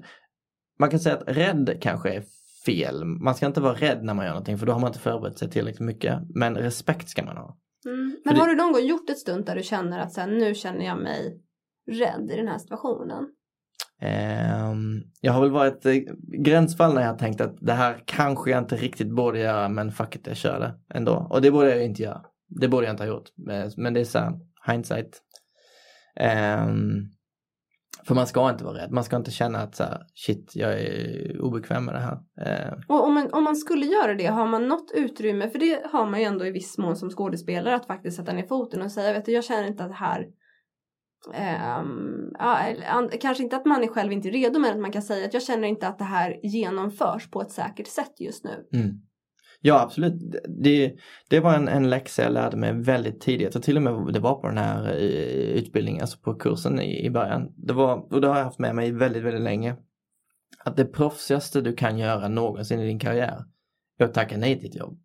man kan säga att rädd kanske är fel. Man ska inte vara rädd när man gör någonting för då har man inte förberett sig tillräckligt mycket. Men respekt ska man ha. Mm. Men har det... du någon gång gjort ett stunt där du känner att så här, nu känner jag mig rädd i den här situationen? Ehm, jag har väl varit eh, gränsfall när jag har tänkt att det här kanske jag inte riktigt borde göra men fuck it, jag kör det ändå. Och det borde jag inte göra. Det borde jag inte ha gjort. Men det är så här, hindsight. Ehm, för man ska inte vara rädd. Man ska inte känna att så här, shit, jag är obekväm med det här. Ehm. Och om man, om man skulle göra det, har man något utrymme, för det har man ju ändå i viss mån som skådespelare, att faktiskt sätta ner foten och säga, vet du, jag känner inte att det här Um, ja, kanske inte att man är själv inte redo men att man kan säga att jag känner inte att det här genomförs på ett säkert sätt just nu. Mm. Ja absolut, det, det var en, en läxa jag lärde mig väldigt tidigt och till och med det var på den här eh, utbildningen, alltså på kursen i, i början. Det var, och det har jag haft med mig väldigt, väldigt länge. Att det proffsigaste du kan göra någonsin i din karriär är att tacka nej till ett jobb.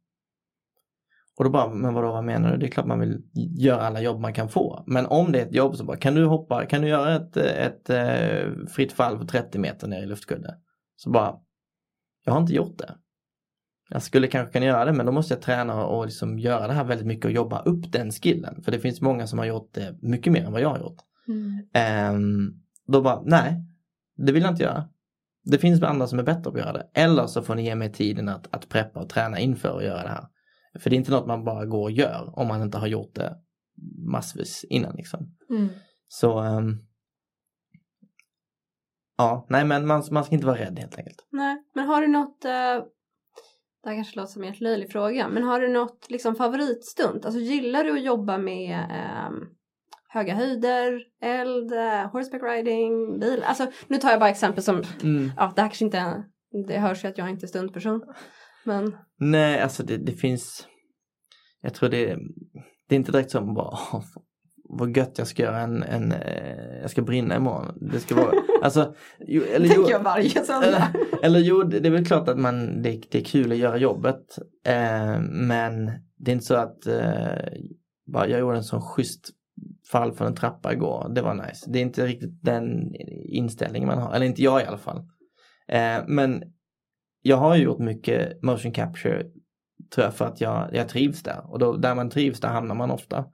Och då bara, men vadå, vad menar du? Det är klart man vill göra alla jobb man kan få. Men om det är ett jobb så bara, kan du hoppa, kan du göra ett, ett, ett eh, fritt fall på 30 meter ner i luftkudde? Så bara, jag har inte gjort det. Jag skulle kanske kunna göra det men då måste jag träna och liksom göra det här väldigt mycket och jobba upp den skillen. För det finns många som har gjort det mycket mer än vad jag har gjort. Mm. Um, då bara, nej, det vill jag inte göra. Det finns andra som är bättre på att göra det. Eller så får ni ge mig tiden att, att preppa och träna inför att göra det här. För det är inte något man bara går och gör om man inte har gjort det massvis innan liksom. Mm. Så um, Ja, nej men man, man ska inte vara rädd helt enkelt. Nej, men har du något uh, Det här kanske låter som en löjlig fråga men har du något liksom favoritstunt? Alltså gillar du att jobba med um, höga höjder, eld, uh, horseback riding, bil? Alltså nu tar jag bara exempel som, mm. ja det här kanske inte, det hörs ju att jag inte är stuntperson. Men... Nej, alltså det, det finns, jag tror det, det är inte direkt som bara, vad gött jag ska göra en, en eh, jag ska brinna imorgon. Det ska vara, alltså. Jo, eller, Tänker jo, jag varje söndag. Eller, eller jo, det är väl klart att man, det, det är kul att göra jobbet. Eh, men det är inte så att, eh, bara, jag gjorde en sån schysst fall från en trappa igår, det var nice. Det är inte riktigt den inställningen man har, eller inte jag i alla fall. Eh, men jag har ju gjort mycket motion capture tror jag för att jag, jag trivs där och då, där man trivs där hamnar man ofta.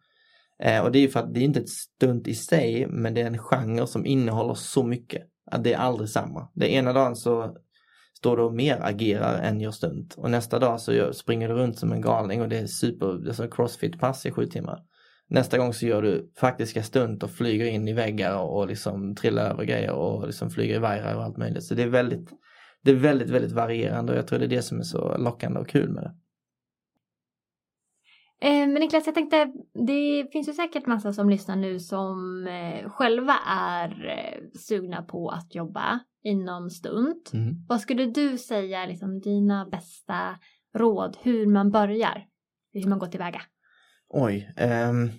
Eh, och det är ju för att det är inte ett stunt i sig men det är en genre som innehåller så mycket. Att det är aldrig samma. Det ena dagen så står du och mer agerar än gör stunt och nästa dag så gör, springer du runt som en galning och det är super, det är som crossfit-pass i sju timmar. Nästa gång så gör du faktiska stunt och flyger in i väggar och, och liksom trillar över grejer och liksom flyger i vajrar och allt möjligt. Så det är väldigt det är väldigt, väldigt varierande och jag tror det är det som är så lockande och kul med det. Eh, men Niklas, jag tänkte, det finns ju säkert massa som lyssnar nu som eh, själva är eh, sugna på att jobba inom stunt. Mm. Vad skulle du säga liksom dina bästa råd hur man börjar? Hur man går tillväga? Oj. ehm,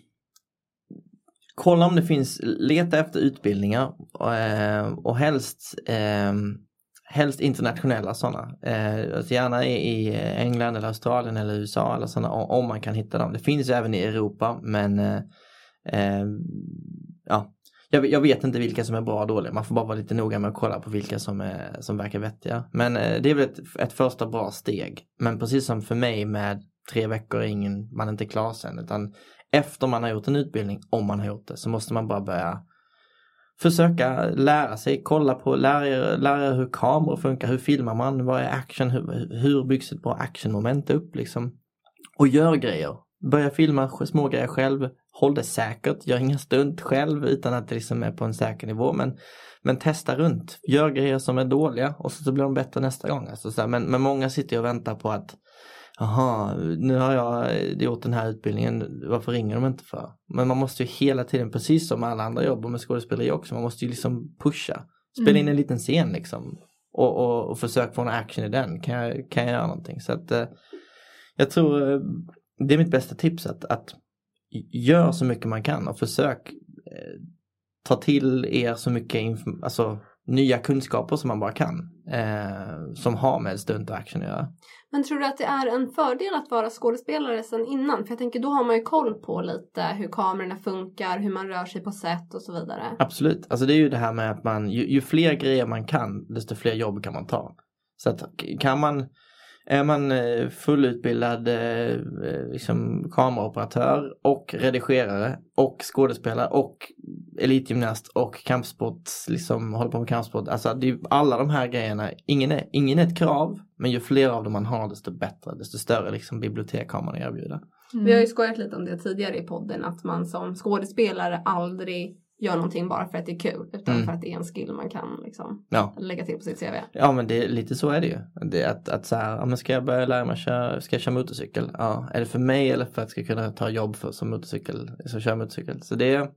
kolla om det finns, leta efter utbildningar eh, och helst, ehm, helst internationella sådana. Eh, alltså gärna i, i England eller Australien eller USA eller sådana om man kan hitta dem. Det finns ju även i Europa men eh, eh, ja, jag, jag, vet inte vilka som är bra och dåliga. Man får bara vara lite noga med att kolla på vilka som, är, som verkar vettiga. Men eh, det är väl ett, ett första bra steg. Men precis som för mig med tre veckor är ingen, man är inte klar sen utan efter man har gjort en utbildning, om man har gjort det, så måste man bara börja försöka lära sig, kolla på, lära er, lära er hur kameror funkar, hur filmar man, vad är action, hur, hur byggs ett bra actionmoment upp liksom. Och gör grejer. Börja filma små grejer själv, håll det säkert, gör inga stunt själv utan att det liksom är på en säker nivå. Men, men testa runt, gör grejer som är dåliga och så, så blir de bättre nästa gång. Alltså så här, men, men många sitter och väntar på att Jaha, nu har jag gjort den här utbildningen, varför ringer de inte för? Men man måste ju hela tiden, precis som alla andra jobb och med skådespeleri också, man måste ju liksom pusha. Spela mm. in en liten scen liksom. Och, och, och försök få en action i den, kan jag, kan jag göra någonting? Så att eh, jag tror eh, det är mitt bästa tips att, att gör så mycket man kan och försök eh, ta till er så mycket alltså, nya kunskaper som man bara kan. Eh, som har med stunt och action att göra. Men tror du att det är en fördel att vara skådespelare sen innan? För jag tänker då har man ju koll på lite hur kamerorna funkar, hur man rör sig på set och så vidare. Absolut, alltså det är ju det här med att man, ju, ju fler grejer man kan, desto fler jobb kan man ta. Så att kan man är man eh, fullutbildad eh, eh, liksom, kameraoperatör och redigerare och skådespelare och elitgymnast och kampsport, liksom håller på med kampsport. Alltså det är alla de här grejerna, ingen är, ingen är ett krav, men ju fler av dem man har desto bättre, desto större liksom, bibliotek har man att erbjuda. Mm. Vi har ju skojat lite om det tidigare i podden, att man som skådespelare aldrig gör någonting bara för att det är kul utan mm. för att det är en skill man kan liksom ja. lägga till på sitt CV. Ja men det, lite så är det ju. Det att, att så här, ja, men ska jag börja lära mig köra, ska jag köra motorcykel? Ja, är det för mig eller för att jag ska kunna ta jobb för, som motorcykel, som kör motorcykel? Så det är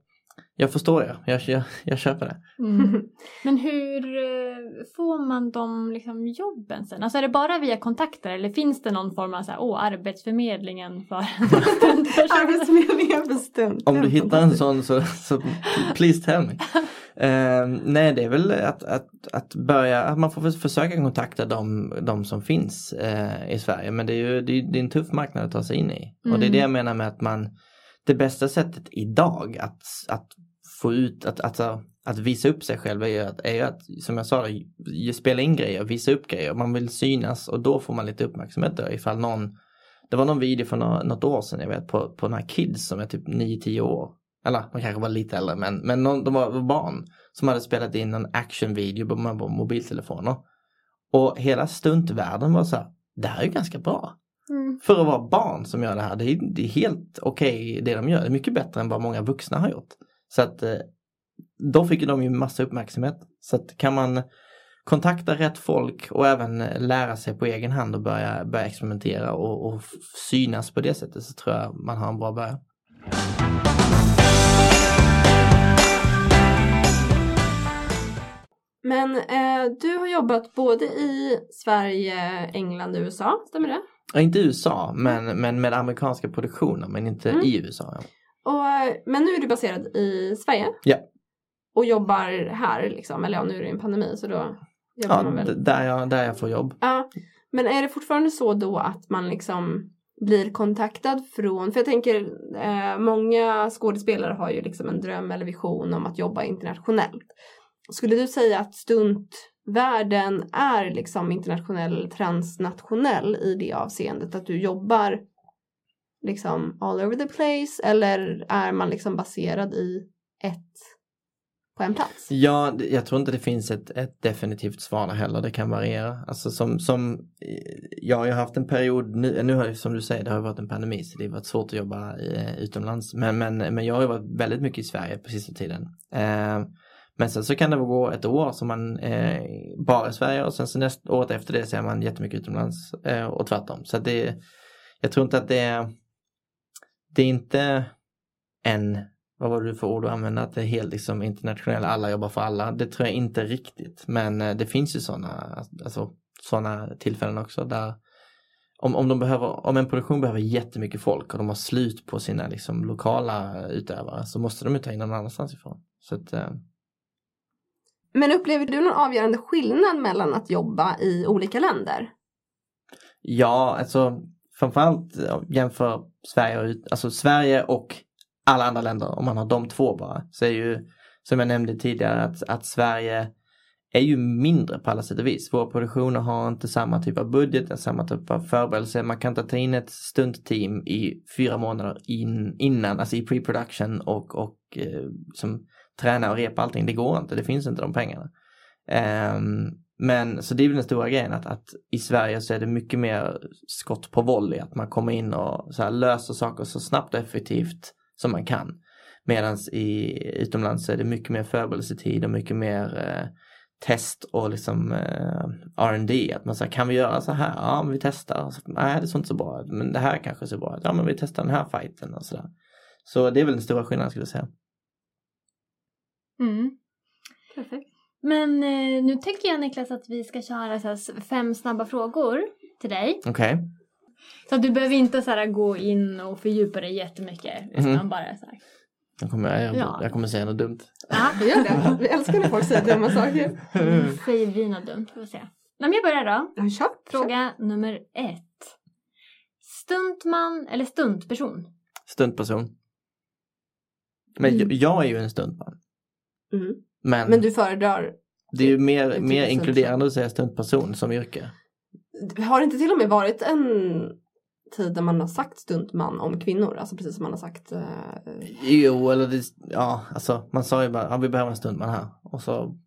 jag förstår det, jag, jag, jag köper det. Mm. Men hur eh, får man de liksom, jobben sen? Alltså är det bara via kontakter eller finns det någon form av så här, åh, arbetsförmedlingen för Arbetsförmedlingen för stund. Om du hittar en sån så, så please tell me. Uh, nej det är väl att, att, att börja, att man får försöka kontakta de, de som finns uh, i Sverige men det är ju det är, det är en tuff marknad att ta sig in i. Mm. Och det är det jag menar med att man det bästa sättet idag att, att få ut, att, att, att visa upp sig själv är ju att, är att som jag sa, spela in grejer, visa upp grejer. Man vill synas och då får man lite uppmärksamhet då ifall någon det var någon video för något år sedan jag vet på, på några kids som är typ 9-10 år. Eller de kanske var lite äldre men, men någon, de var barn som hade spelat in en actionvideo på, på mobiltelefoner. Och hela stuntvärlden var så här, det här är ju ganska bra. Mm. För att vara barn som gör det här, det är, det är helt okej okay det de gör. Det är mycket bättre än vad många vuxna har gjort. Så att eh, då fick de ju massa uppmärksamhet. Så att kan man kontakta rätt folk och även lära sig på egen hand och börja, börja experimentera och, och synas på det sättet så tror jag man har en bra början. Men eh, du har jobbat både i Sverige, England och USA, stämmer det? Ja, inte USA, men, men med amerikanska produktioner, men inte mm. i USA. Ja. Och, men nu är du baserad i Sverige? Ja. Och jobbar här liksom, eller ja nu är det en pandemi så då jobbar ja, man väl? Där jag, där jag får jobb. Ja. Men är det fortfarande så då att man liksom blir kontaktad från, för jag tänker eh, många skådespelare har ju liksom en dröm eller vision om att jobba internationellt. Skulle du säga att stuntvärlden är liksom internationell, transnationell i det avseendet att du jobbar liksom all over the place eller är man liksom baserad i ett på en plats? Ja, jag tror inte det finns ett, ett definitivt svar heller. Det kan variera. Alltså som, som ja, jag har haft en period nu, eh, nu har det, som du säger, det har varit en pandemi så det har varit svårt att jobba eh, utomlands. Men, men, men jag har varit väldigt mycket i Sverige på sista tiden. Eh, men sen så kan det gå ett år som man eh, bara i Sverige och sen så nästa året efter det så är man jättemycket utomlands eh, och tvärtom. Så det, jag tror inte att det är det är inte en, vad var det för ord du använde, att det är helt liksom internationella, alla jobbar för alla. Det tror jag inte riktigt. Men eh, det finns ju sådana alltså, såna tillfällen också där om, om, de behöver, om en produktion behöver jättemycket folk och de har slut på sina liksom, lokala utövare så måste de ju ta in någon annanstans ifrån. Så att, eh... Men upplever du någon avgörande skillnad mellan att jobba i olika länder? Ja, alltså framförallt jämför Sverige alltså Sverige och alla andra länder, om man har de två bara, så är ju som jag nämnde tidigare att, att Sverige är ju mindre på alla sätt och vis. Våra produktioner har inte samma typ av budget, samma typ av förberedelse. Man kan inte ta in ett stuntteam i fyra månader in, innan, alltså i pre-production och, och eh, som träna och repa allting. Det går inte, det finns inte de pengarna. Um, men så det är väl den stora grejen att, att, i Sverige så är det mycket mer skott på volley. Att man kommer in och så löser saker så snabbt och effektivt som man kan. Medan i utomlands så är det mycket mer förberedelsetid och mycket mer eh, test och liksom eh, R&D Att man säger kan vi göra så här? Ja men vi testar. Så, Nej det såg inte så bra Men det här kanske ser bra ut. Ja men vi testar den här fighten och sådär. Så det är väl den stora skillnaden skulle jag säga. Mm. Perfekt. Men eh, nu tänker jag Niklas att vi ska köra så fem snabba frågor till dig. Okej. Okay. Så att du behöver inte så här, gå in och fördjupa dig jättemycket. Utan mm. bara så här. Jag kommer, jag, ja. jag kommer säga något dumt. Ja, gör det. Vi älskar när folk säger dumma saker. Mm, säger vi något dumt? Får se. Men jag börjar då. Ja, kör, Fråga kör. nummer ett. Stuntman eller stuntperson? Stuntperson. Men mm. jag, jag är ju en stuntman. Mm. Men, Men du föredrar? Det är ju mer, mer inkluderande att säga stuntperson som yrke. Har det inte till och med varit en tid där man har sagt stuntman om kvinnor? Alltså precis som man har sagt. Eh... Jo, eller det, ja, alltså man sa ju bara, ja, vi behöver en stuntman här. Och så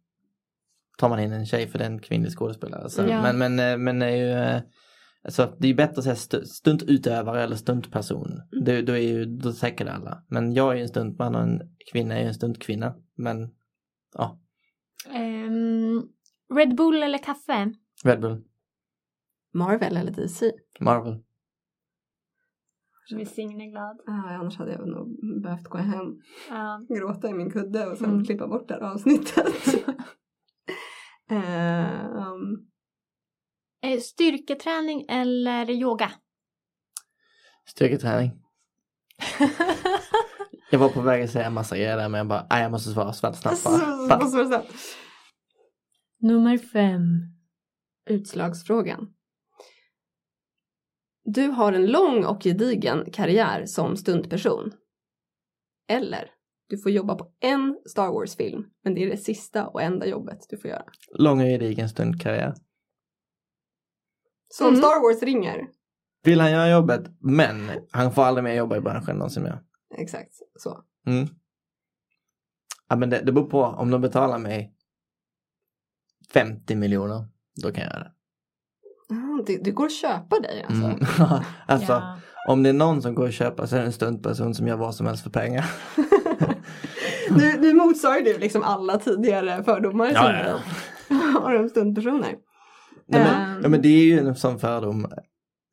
tar man in en tjej för den kvinnlig skådespelare. Så, ja. Men, men, eh, men är ju, eh, alltså, det är ju bättre att säga stuntutövare eller stuntperson. Mm. Det, då, är ju, då täcker det alla. Men jag är ju en stuntman och en kvinna är ju en stuntkvinna. Men ja. Um, Red Bull eller kaffe? Red Bull. Marvel eller DC? Marvel. Med Signe glad. Ja, annars hade jag nog behövt gå hem, ja. gråta i min kudde och sen mm. klippa bort det här avsnittet. um. Styrketräning eller yoga? Styrketräning. Jag var på väg att säga en massa grejer där men jag bara, nej jag måste svara snabbt snabbt bara. Nummer fem. Utslagsfrågan. Du har en lång och gedigen karriär som stuntperson. Eller, du får jobba på en Star Wars-film, men det är det sista och enda jobbet du får göra. Lång och gedigen stuntkarriär. Som mm. Star Wars ringer. Vill han göra jobbet, men han får aldrig mer jobba i branschen någonsin mer. Exakt så. Mm. Ja, men det, det beror på. Om de betalar mig 50 miljoner, då kan jag göra det. Det, det går att köpa dig alltså? Mm. alltså ja. om det är någon som går att köpa så är det en stuntperson som gör vad som helst för pengar. nu, nu motsvarar du liksom alla tidigare fördomar ja, som ja. har om stuntpersoner. Nej, men, um, ja, men det är ju en sån fördom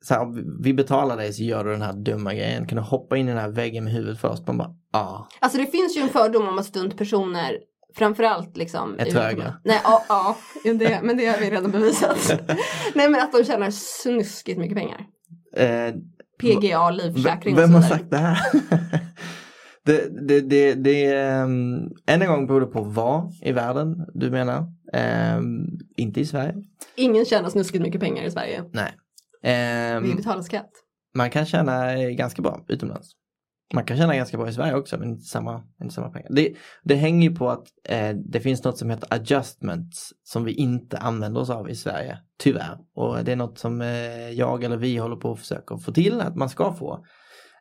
så här, vi betalar dig så gör du den här dumma grejen. Kan du hoppa in i den här väggen med huvudet först? Man bara, ah. Alltså det finns ju en fördom om att stuntpersoner framförallt liksom. Är tröga. Nej, ja, ja det, men det har vi redan bevisat. Nej men att de tjänar snuskigt mycket pengar. Eh, PGA, livförsäkring Vem har sagt det här? det, det, det, det um, än en gång beror det på var i världen du menar. Um, inte i Sverige. Ingen tjänar snuskigt mycket pengar i Sverige. Nej. Um, vi betalar skatt. Man kan tjäna ganska bra utomlands. Man kan tjäna ganska bra i Sverige också men inte samma, inte samma pengar. Det, det hänger ju på att eh, det finns något som heter adjustments som vi inte använder oss av i Sverige, tyvärr. Och det är något som eh, jag eller vi håller på att försöka få till att man ska få.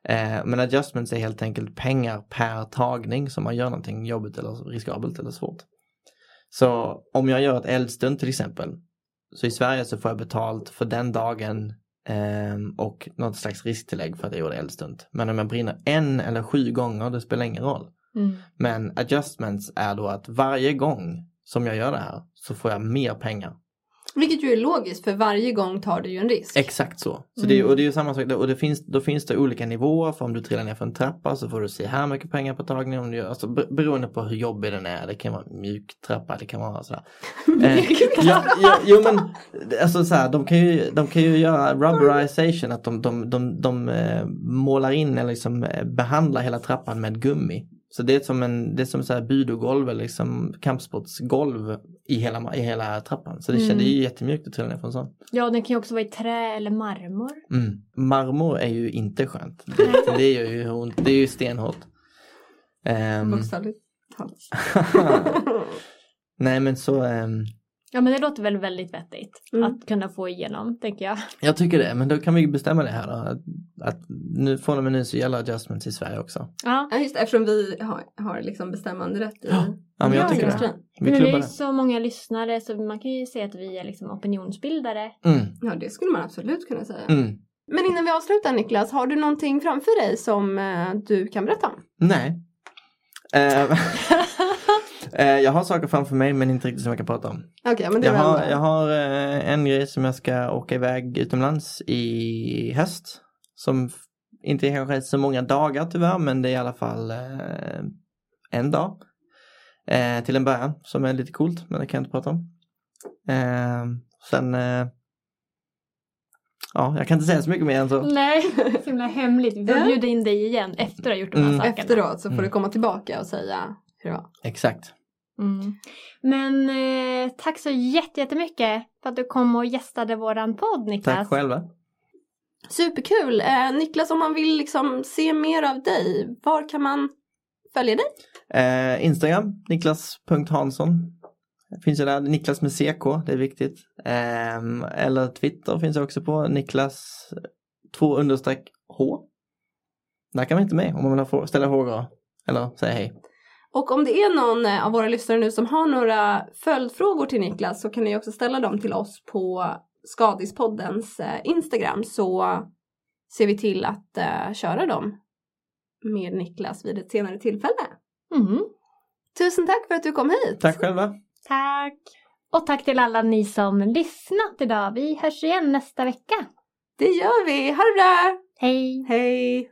Eh, men adjustments är helt enkelt pengar per tagning som man gör någonting jobbigt eller riskabelt eller svårt. Så om jag gör ett eldstund till exempel så i Sverige så får jag betalt för den dagen eh, och något slags risktillägg för att jag gjorde eldstunt. Men om jag brinner en eller sju gånger, det spelar ingen roll. Mm. Men adjustments är då att varje gång som jag gör det här så får jag mer pengar. Vilket ju är logiskt för varje gång tar du ju en risk. Exakt så. så Mm. det, och det är ju samma sak, och det finns, då finns det olika nivåer. För om du trillar ner för en trappa så får du se här mycket pengar på tagning. Om du, gör- alltså, be- beroende på hur jobbig den är. Det kan vara mjuk trappa, det kan vara sådär. Eh, ja, ja, jo men alltså så här, de kan ju, de kan ju göra rubberization, att de, de, de, de eh, målar in eller liksom eh, behandlar hela trappan med gummi. Så det är som en, det är som så här budogolv eller liksom kampsportsgolv i hela, i hela trappan. Så det, Mm. det är ju jättemjukt att trilla ner från sån. Ja, den kan ju också vara i trä eller marmor. Mm. Marmor är ju inte skönt. Det, det är ju ont, det är ju stenhårt. Ehm, Bokstavligt talat. nej men så, ehm, Ja, men det låter väl väldigt vettigt Mm. att kunna få igenom, tänker jag. jag tycker det. Men då kan vi bestämma det här då. Att, att nu, från och med nu så gäller adjustments i Sverige också. Ja, Ja just det, eftersom vi har, har liksom bestämmanderätt i Ja, Ja men jag Ja, tycker det. Vi men det är ju så många lyssnare så man kan ju säga att vi är liksom opinionsbildare. Mm, Ja det skulle man absolut kunna säga. mm. Men innan vi avslutar Niklas, har du någonting framför dig som eh, du kan berätta om? Nej. Eh, jag har saker framför mig men inte riktigt som jag kan prata om. Okej, men det Jag har, jag har eh, en grej som jag ska åka iväg utomlands i höst. Som inte är kanske så många dagar tyvärr men det är i alla fall eh, en dag. Eh, till en början som är lite coolt men det kan jag inte prata om. Eh, sen eh, Ja, jag kan inte säga så mycket mer än så. Nej, så himla hemligt. Vi får bjuda in dig igen efter att ha gjort de här Mm. sakerna. Efteråt så får Mm. du komma tillbaka och säga hur det var. Exakt. Mm. Men eh, tack så jätte- jättemycket för att du kom och gästade våran podd Niklas. Tack själva. Superkul! Eh, Niklas, om man vill liksom se mer av dig, var kan man följa dig? Eh, Instagram, niklas.hansson. Finns ju där, Niklas med CK, det är viktigt. Ehm, eller Twitter finns jag också på, Niklas 2 understreck H. Där kan man inte med om man vill ställa frågor eller säga hej. Och om det är någon eh, av våra lyssnare nu som har några följdfrågor till Niklas så kan ni också ställa dem till oss på Skadispoddens eh, Instagram så ser vi till att eh, köra dem med Niklas vid ett senare tillfälle. Mm. Tusen tack för att du kom hit! Tack själva. Tack! Och tack till alla ni som lyssnat idag. Vi hörs igen nästa vecka. Det gör vi! Ha det bra! Hej! Hej!